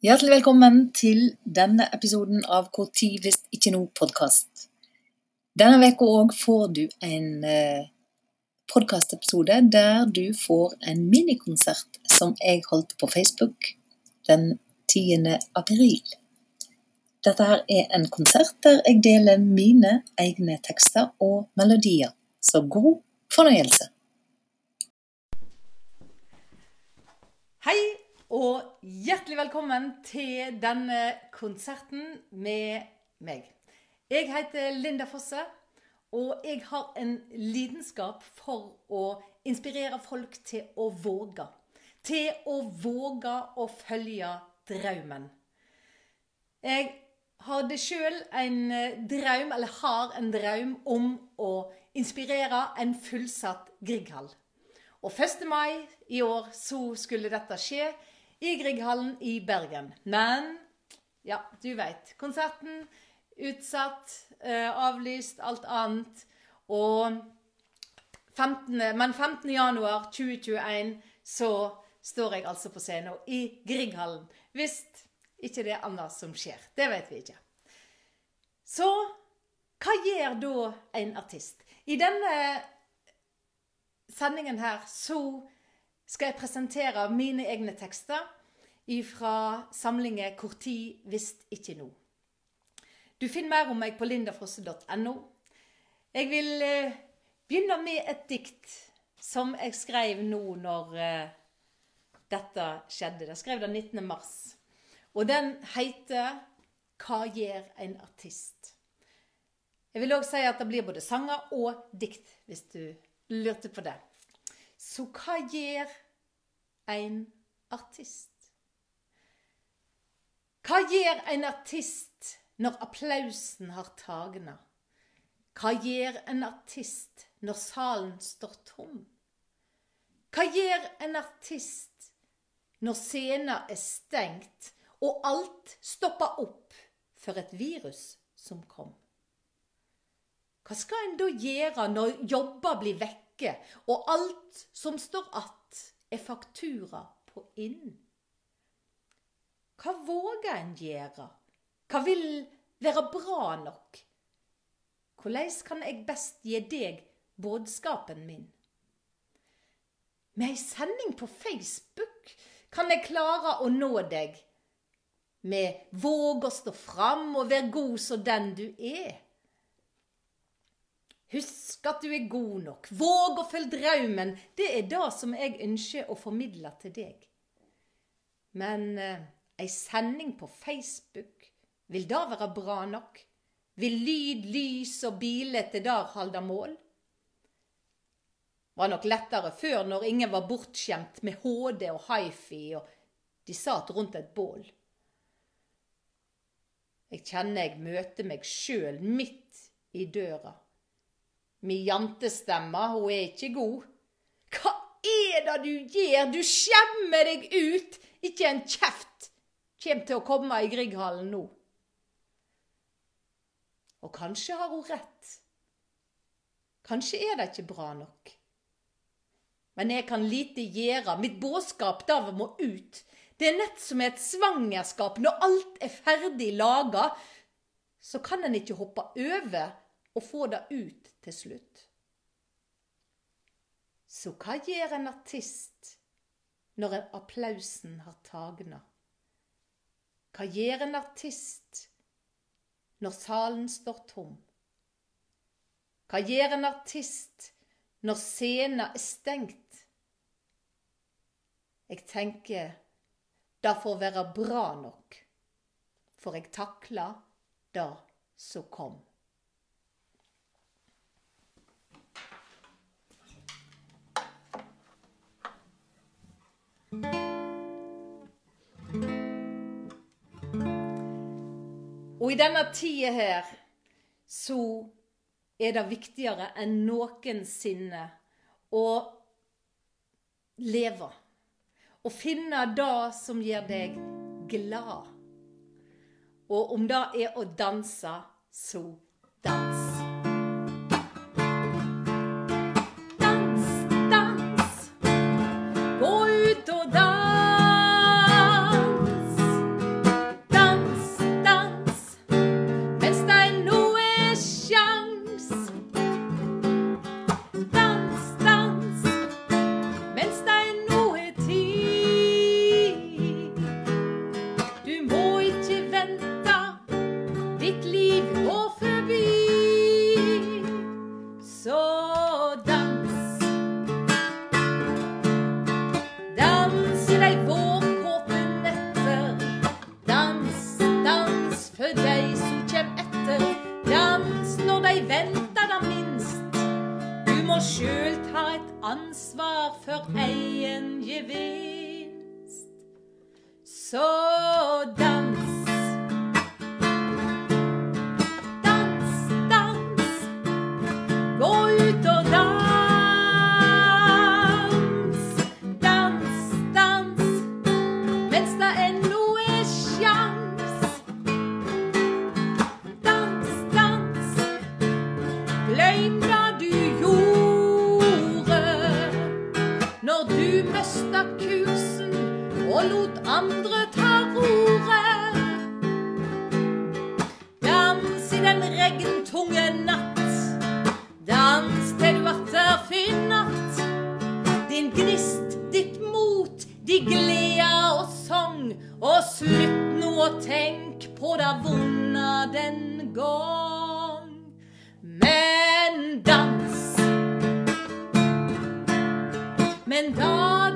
Hjertelig velkommen til denne episoden av Hvor tid hvis ikke noe podkast. Denne uka òg får du en eh, podkastepisode der du får en minikonsert som jeg holdt på Facebook den 10. april. Dette her er en konsert der jeg deler mine egne tekster og melodier. Så god fornøyelse. Hei og hjertelig velkommen til denne konserten med meg. Jeg heter Linda Fosse, og jeg har en lidenskap for å inspirere folk til å våge. Til å våge å følge drømmen. Jeg hadde sjøl en drøm, eller har en drøm, om å inspirere en fullsatt Grieghall. Og 1. mai i år så skulle dette skje i Grieghallen i Bergen. Men ja, du veit. Konserten utsatt, eh, avlyst, alt annet. Og 15, men 15. januar 2021 så står jeg altså på scenen i Grieghallen. Hvis ikke det er annet som skjer. Det vet vi ikke. Så hva gjør da en artist? I denne sendingen her så skal jeg presentere mine egne tekster fra samlingen 'Hvor tid visst ikke nå'. Du finner mer om meg på lindafrosse.no. Jeg vil eh, begynne med et dikt som jeg skrev nå når eh, dette skjedde. Jeg skrev den 19. mars. Og den heter 'Hva gjør en artist'? Jeg vil òg si at det blir både sanger og dikt, hvis du lurte på det. Så hva gjør en artist? Hva gjør en artist når applausen har tagna? Hva gjør en artist når salen står tom? Hva gjør en artist når scenen er stengt og alt stopper opp for et virus som kom? Hva skal en da gjøre når jobber blir vekk? Vekke, og alt som står att, er faktura på inn. Hva våger en gjøre? Hva vil være bra nok? Hvordan kan jeg best gi deg budskapen min? Med ei sending på Facebook kan jeg klare å nå deg. Med våg å stå fram og være god som den du er. Husk at du er god nok. Våg å følge drømmen. Det er det som jeg ønsker å formidle til deg. Men eh, ei sending på Facebook, vil det være bra nok? Vil lyd, lys og biler til der halde mål? Var nok lettere før, når ingen var bortskjemt med HD og hifi, og de satt rundt et bål. Jeg kjenner jeg møter meg sjøl midt i døra. Mi jantestemme, hun er ikke god. Hva er det du gjør? Du skjemmer deg ut! Ikke en kjeft kjem til å komme i Grieghallen nå. Og kanskje har hun rett. Kanskje er det ikke bra nok. Men jeg kan lite gjøre. Mitt budskap da må ut. Det er nett som et svangerskap. Når alt er ferdig laga, så kan en ikke hoppe over og få det ut til slutt. Så hva gjør en artist når applausen har tagna? Hva gjør en artist når salen står tom? Hva gjør en artist når scenen er stengt? Jeg tenker det får være bra nok, for jeg takla det som kom. Og i denne tida her så er det viktigere enn noensinne å leve. Å finne det som gjør deg glad. Og om det er å danse, så når de venter det minst. Du må sjøl ta et ansvar for egen gevinst. Sådan. Og lot andre ta roret. Dans i den regntunge natt. Dans til du atter finnatt. Din gnist, ditt mot, de gleda og sang. Og slutt nå å tenk på det vonde den gang. Men dans. Men da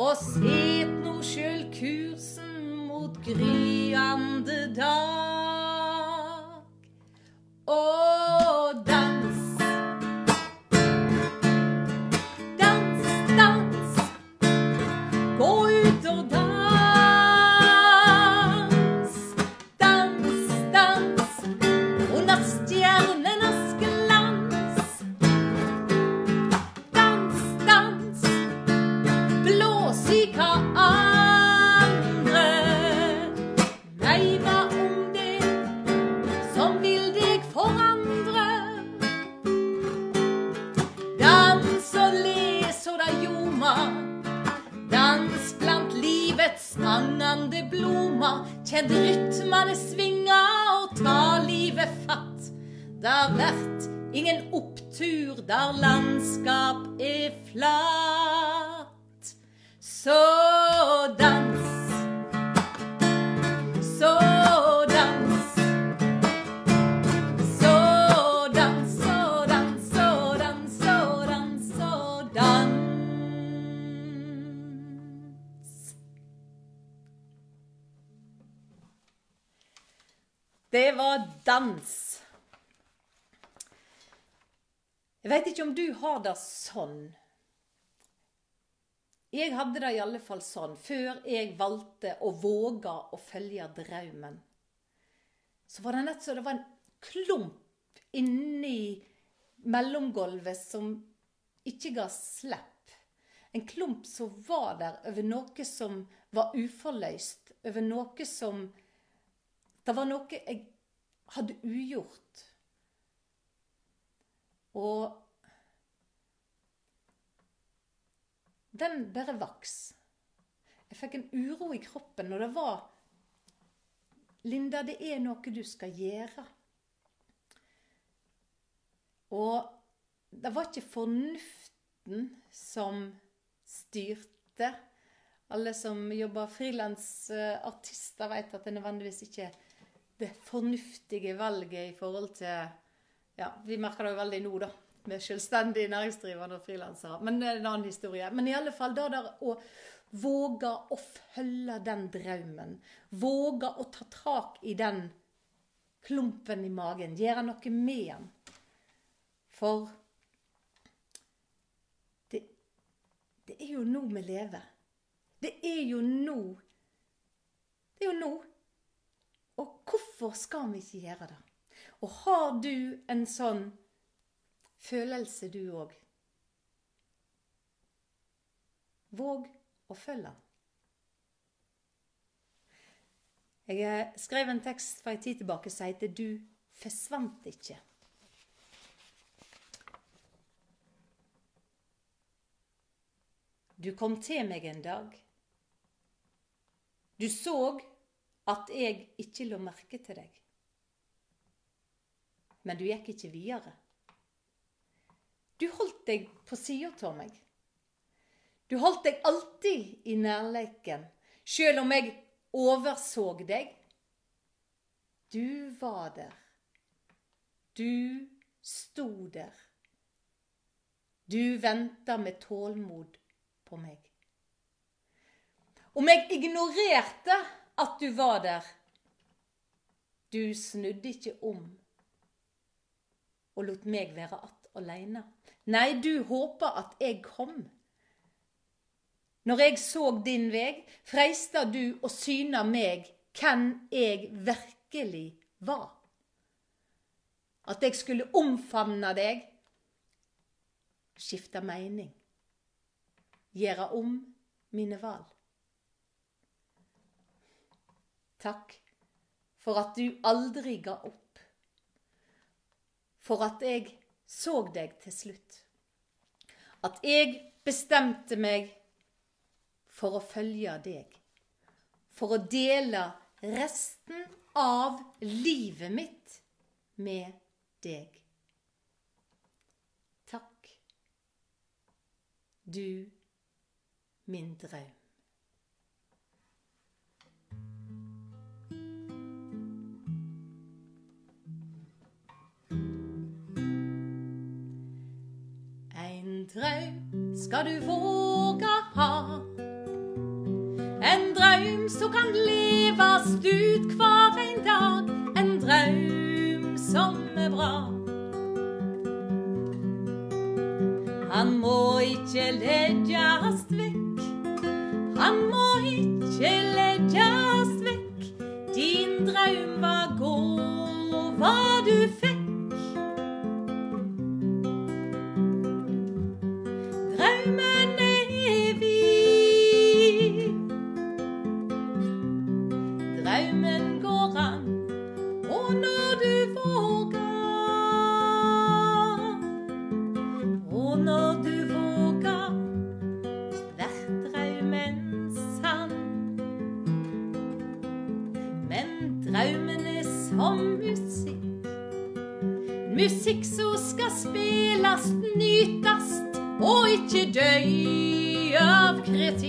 Og set nå sjøl kursen mot gryande dag. Og Det var dans. Jeg veit ikke om du har det sånn. Jeg hadde det i alle fall sånn før jeg valgte å våge å følge drømmen. Så var det nett så det var en klump inni mellomgulvet som ikke ga slipp. En klump som var der over noe som var uforløst. Over noe som Det var noe jeg hadde ugjort. Og den bare vaks. Jeg fikk en uro i kroppen når det var Linda, det er noe du skal gjøre. Og det var ikke fornuften som styrte. Alle som jobber frilansartister, vet at det nødvendigvis ikke er det fornuftige valget i forhold til Ja, vi merker det jo veldig nå, da. Med selvstendig næringsdrivende og frilansere. Men det er en annen historie. Men i alle fall da der å våge å følge den drømmen. Våge å ta tak i den klumpen i magen. Gjøre noe med den. For det, det er jo nå vi lever. Det er jo nå. Det er jo nå. Hvorfor skal vi ikke gjøre det? Og har du en sånn følelse, du òg? Våg å følge. Jeg skrev en tekst for en tid tilbake som heter 'Du forsvant ikke'. Du kom til meg en dag. Du så at jeg ikke lå merke til deg. Men du gikk ikke videre. Du holdt deg på sida av meg. Du holdt deg alltid i nærleiken, sjøl om jeg overså deg. Du var der. Du sto der. Du venta med tålmod på meg. Om jeg ignorerte at du var der, du snudde ikke om. og lot meg være att aleine. Nei, du håpa at jeg kom. Når jeg så din veg, freista du å syne meg hvem jeg virkelig var. At jeg skulle omfavne deg, skifte mening, gjøre om mine valg. Takk for at du aldri ga opp. For at jeg så deg til slutt. At jeg bestemte meg for å følge deg. For å dele resten av livet mitt med deg. Takk, du min drøm. Drøm skal du våge ha. En drøm som kan leves ut hver en dag. En drøm som er bra. Han må ikke legges vekk. Han må ikke legges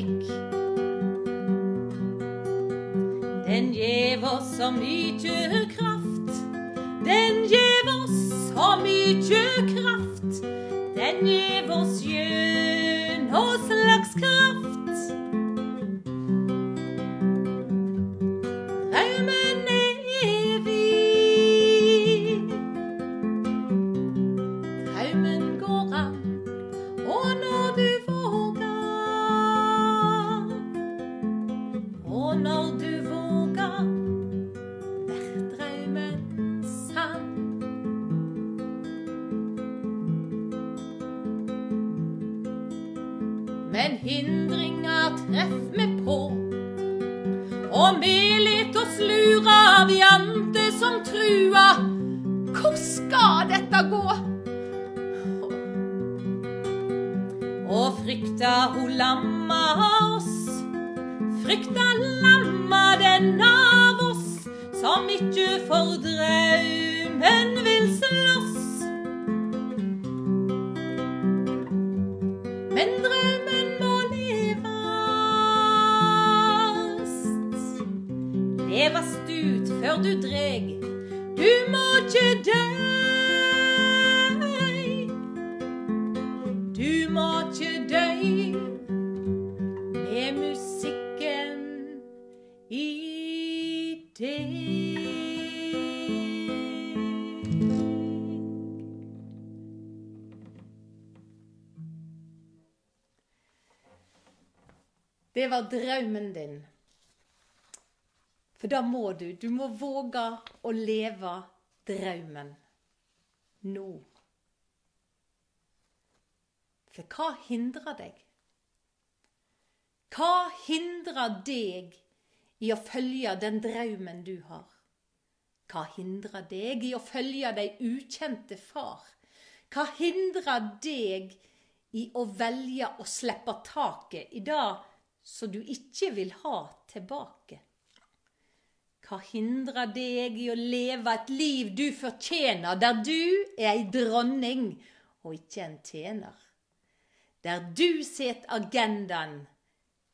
kritikk. Den gjev oss så mykje kraft. Den gjev oss så mykje kraft. Den gjev oss gjennom slags kraft. Og vi let oss lure av jante som trua. Hvor skal dette gå? Og frykta ho lamma oss. Frykta lamma den av oss som ikke for draumen vil slåss. Det var drømmen din. For da må du. Du må våge å leve drømmen nå. For hva hindrer deg? Hva hindrer deg i å følge den drømmen du har? Hva hindrer deg i å følge de ukjente far? Hva hindrer deg i å velge å slippe taket i det som du ikke vil ha tilbake? Hva hindrer deg i å leve et liv du fortjener, der du er ei dronning og ikke en tjener? Der du set agendaen,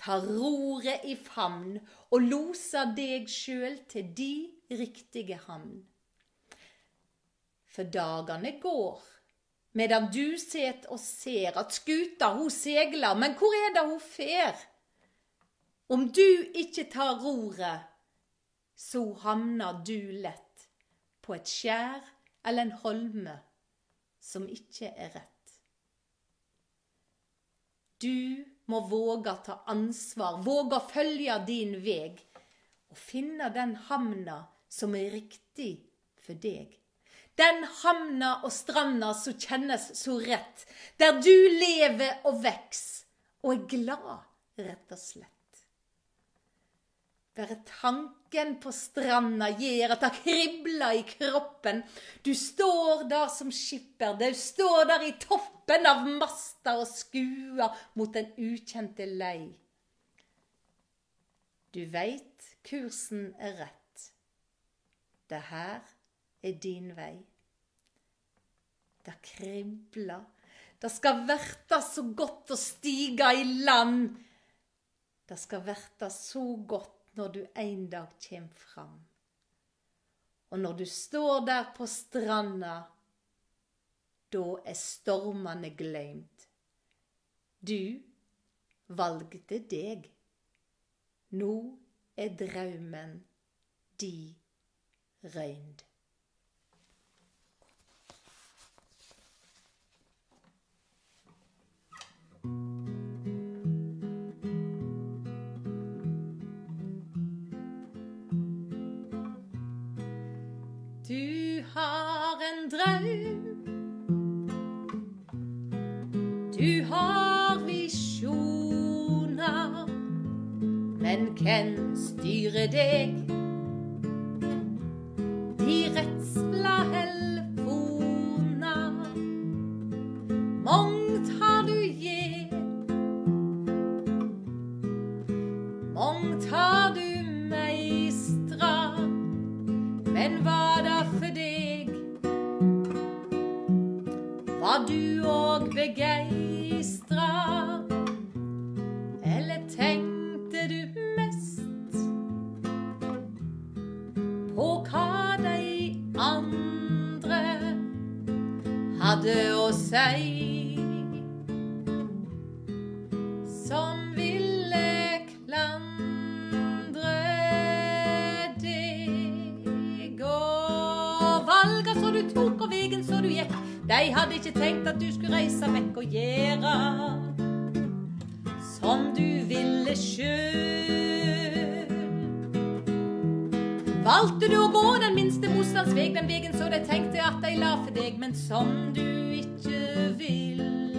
tar roret i famn og loser deg sjøl til de riktige hamn. For dagane går, medan du set og ser at skuta ho segler, men hvor er det ho fer? Om du ikke tar roret, så hamner du lett på et skjær eller en holme som ikke er rett. Du må våge ta ansvar, våge å følge din veg og finne den hamna som er riktig for deg. Den hamna og stranda som kjennes så rett, der du lever og veks og er glad, rett og slett. Bare tanken på stranda gjør at det kribler i kroppen. Du står der som skipper, du står der i toppen av masta og skuer mot den ukjente lei. Du veit kursen er rett. Det her er din vei. Det kribler. Det skal verta så godt å stige i land. Det skal verta så godt når du en dag kjem fram. Og når du står der på stranda, da er stormene gløymt. Du valgte deg. Nå er draumen di røynd. Du har en drøm. Du har visjoner. Men hvem styrer deg? De rettsla helfoner. Du òg begeistra? Den minste motstands veg, den vegen så de tenkte at de la for deg, men som du ikke ville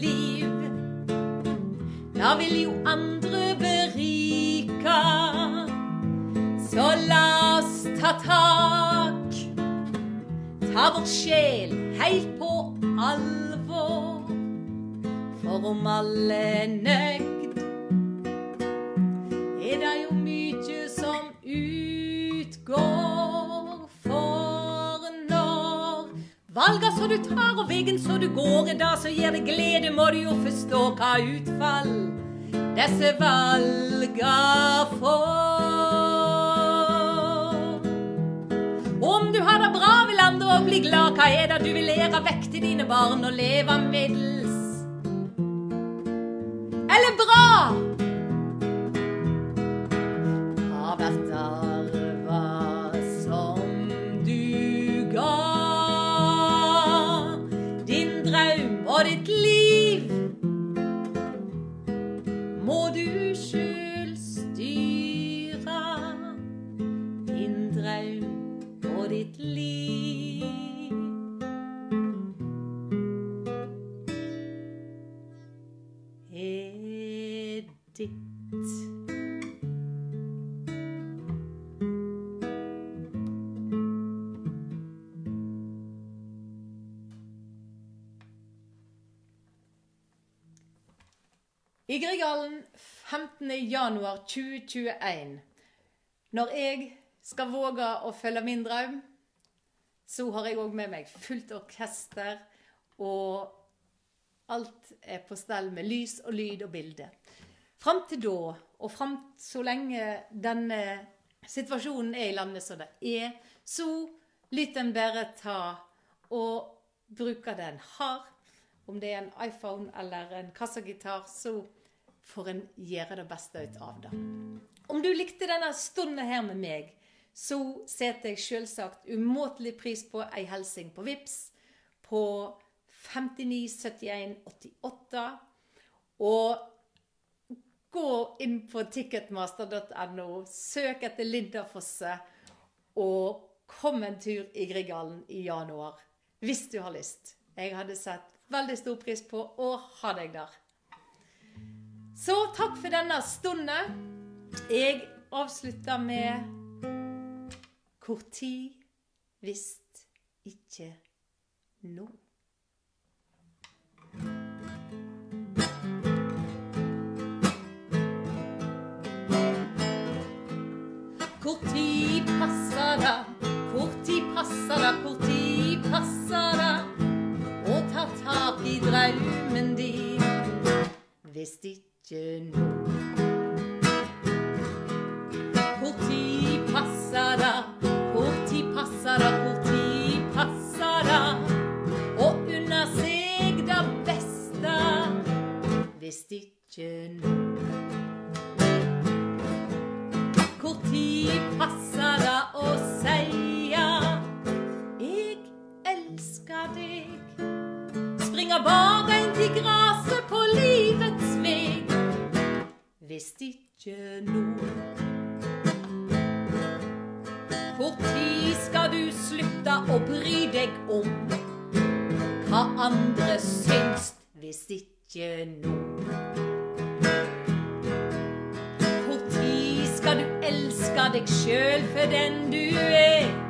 liv. Da vil jo andre berika. Så la oss ta tak. Ta vår sjel heilt på alvor. For om alle er nøgd, er det jo mykje som utgår. Valga så du tar og veggen så du går, da så gir det glede, må du jo forstå hva utfall disse valga får. Om du har det bra, vil andre og bli glad, hva er det du vil lære vekk til dine barn og leve middels? Eller bra? Grieghallen 15.1.2021, når jeg skal våge å følge min drøm, så har jeg òg med meg fullt orkester, og alt er på stell med lys og lyd og bilde. Fram til da, og fram så lenge denne situasjonen er i landet som det er, så lyt en bare ta og bruke det en har. Om det er en iPhone eller en kassagitar, så får en gjøre det beste ut av det. Om du likte denne stunden her med meg, så setter jeg selvsagt umåtelig pris på ei hilsen på VIPS på 597188. Og gå inn på ticketmaster.no, søk etter Linda Fosse, og kom en tur i Grieghallen i januar hvis du har lyst. Jeg hadde sett veldig stor pris på å ha deg der. Så takk for denne stunden. Jeg avslutter med Hvor tid visst ikke nå. Hvor tid passer det? Hvor tid passer det? Hvor tid passer det? Å ta tak i drømmen din hvis ikke nå. Hvor tid passer det? Hvor tid passer det? Hvor passer det? Å unne seg det beste hvis ikke nå. Passer det å seia Jeg elsker deg Springer barbeint Hvis ikke nå Hvor tid skal du slutte å bry deg om. Hva andre syns Hvis ikke nå hvor tid skal du elske deg sjøl for den du er,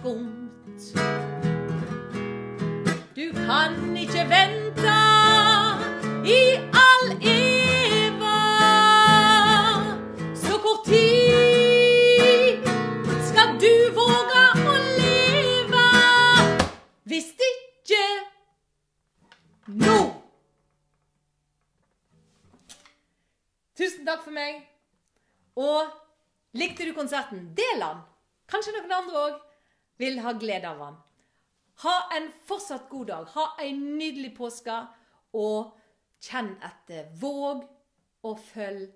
skumt. Du kan ikke vente i all eva. Så hvor tid skal du våge å leve hvis ikke nå? Tusen takk for meg. Og likte du konserten? Del den. Kanskje noen andre òg vil ha glede av den. Ha en fortsatt god dag. Ha en nydelig påske. Og kjenn etter. Våg og følg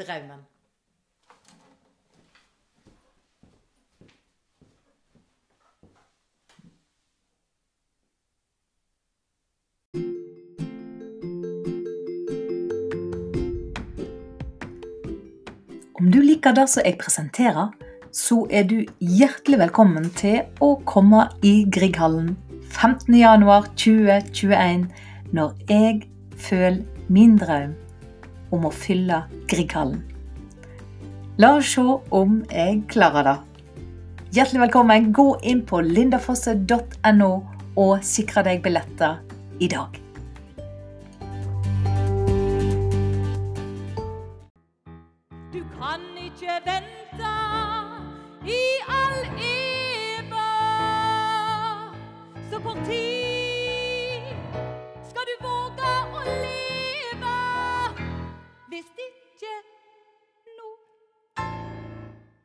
drømmen. Om du liker det som jeg presenterer, så er du hjertelig velkommen til å komme i Grieghallen 15.1.2021 når jeg føler min drøm om å fylle Grieghallen. La oss se om jeg klarer det. Hjertelig velkommen. Gå inn på lindafosse.no og sikre deg billetter i dag.